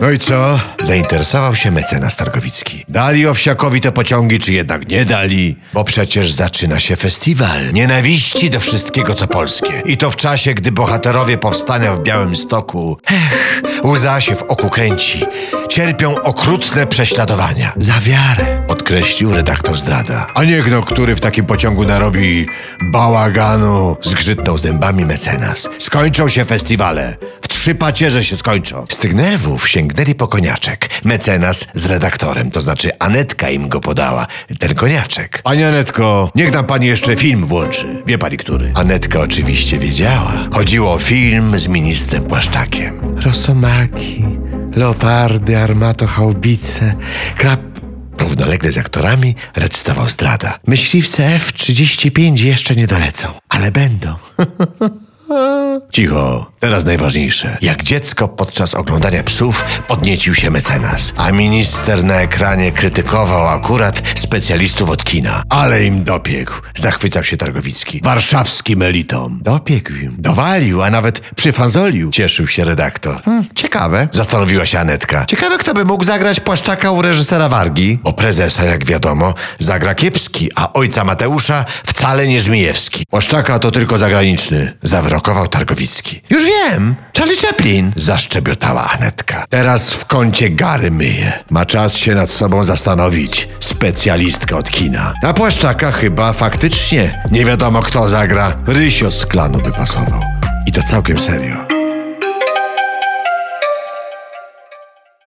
No i co? Zainteresował się mecenas Targowicki. Dali Owsiakowi te pociągi, czy jednak nie dali? Bo przecież zaczyna się festiwal nienawiści do wszystkiego, co polskie. I to w czasie, gdy bohaterowie powstania w Białym Stoku, ech, łza się w oku kręci. Cierpią okrutne prześladowania. Za wiarę, podkreślił redaktor zdrada. A niech no, który w takim pociągu narobi bałaganu, zgrzytnął zębami mecenas. Skończą się festiwale. W trzy pacierze się skończą. Z tych nerwów sięgnęli po koniaczek. Mecenas z redaktorem, to znaczy Anetka im go podała. Ten koniaczek. Pani Anetko, niech nam pani jeszcze film włączy. Wie pani który? Anetka oczywiście wiedziała. Chodziło o film z ministrem Płaszczakiem. Rosomaki, leopardy, armato, haubice, krab... Równolegle z aktorami recytował zdrada. Myśliwce F-35 jeszcze nie dolecą, ale będą. Cicho, teraz najważniejsze. Jak dziecko podczas oglądania psów podniecił się mecenas, a minister na ekranie krytykował akurat specjalistów od kina. Ale im dopiekł, zachwycał się Targowicki. Warszawskim elitom. Dopiekł im. Dowalił, a nawet przyfanzolił, cieszył się redaktor. Hmm, ciekawe, zastanowiła się Anetka. Ciekawe, kto by mógł zagrać płaszczaka u reżysera Wargi. Bo prezesa, jak wiadomo, zagra Kiepski, a ojca Mateusza wcale nie Żmijewski. Płaszczaka to tylko zagraniczny, zawrokował Targowicki. Już wiem, Charlie Chaplin, zaszczebiotała Anetka. Teraz w kącie gary myje. Ma czas się nad sobą zastanowić. Specjalistka od kina. Na Płaszczaka chyba faktycznie nie wiadomo kto zagra. Rysio z klanu by pasował. I to całkiem serio.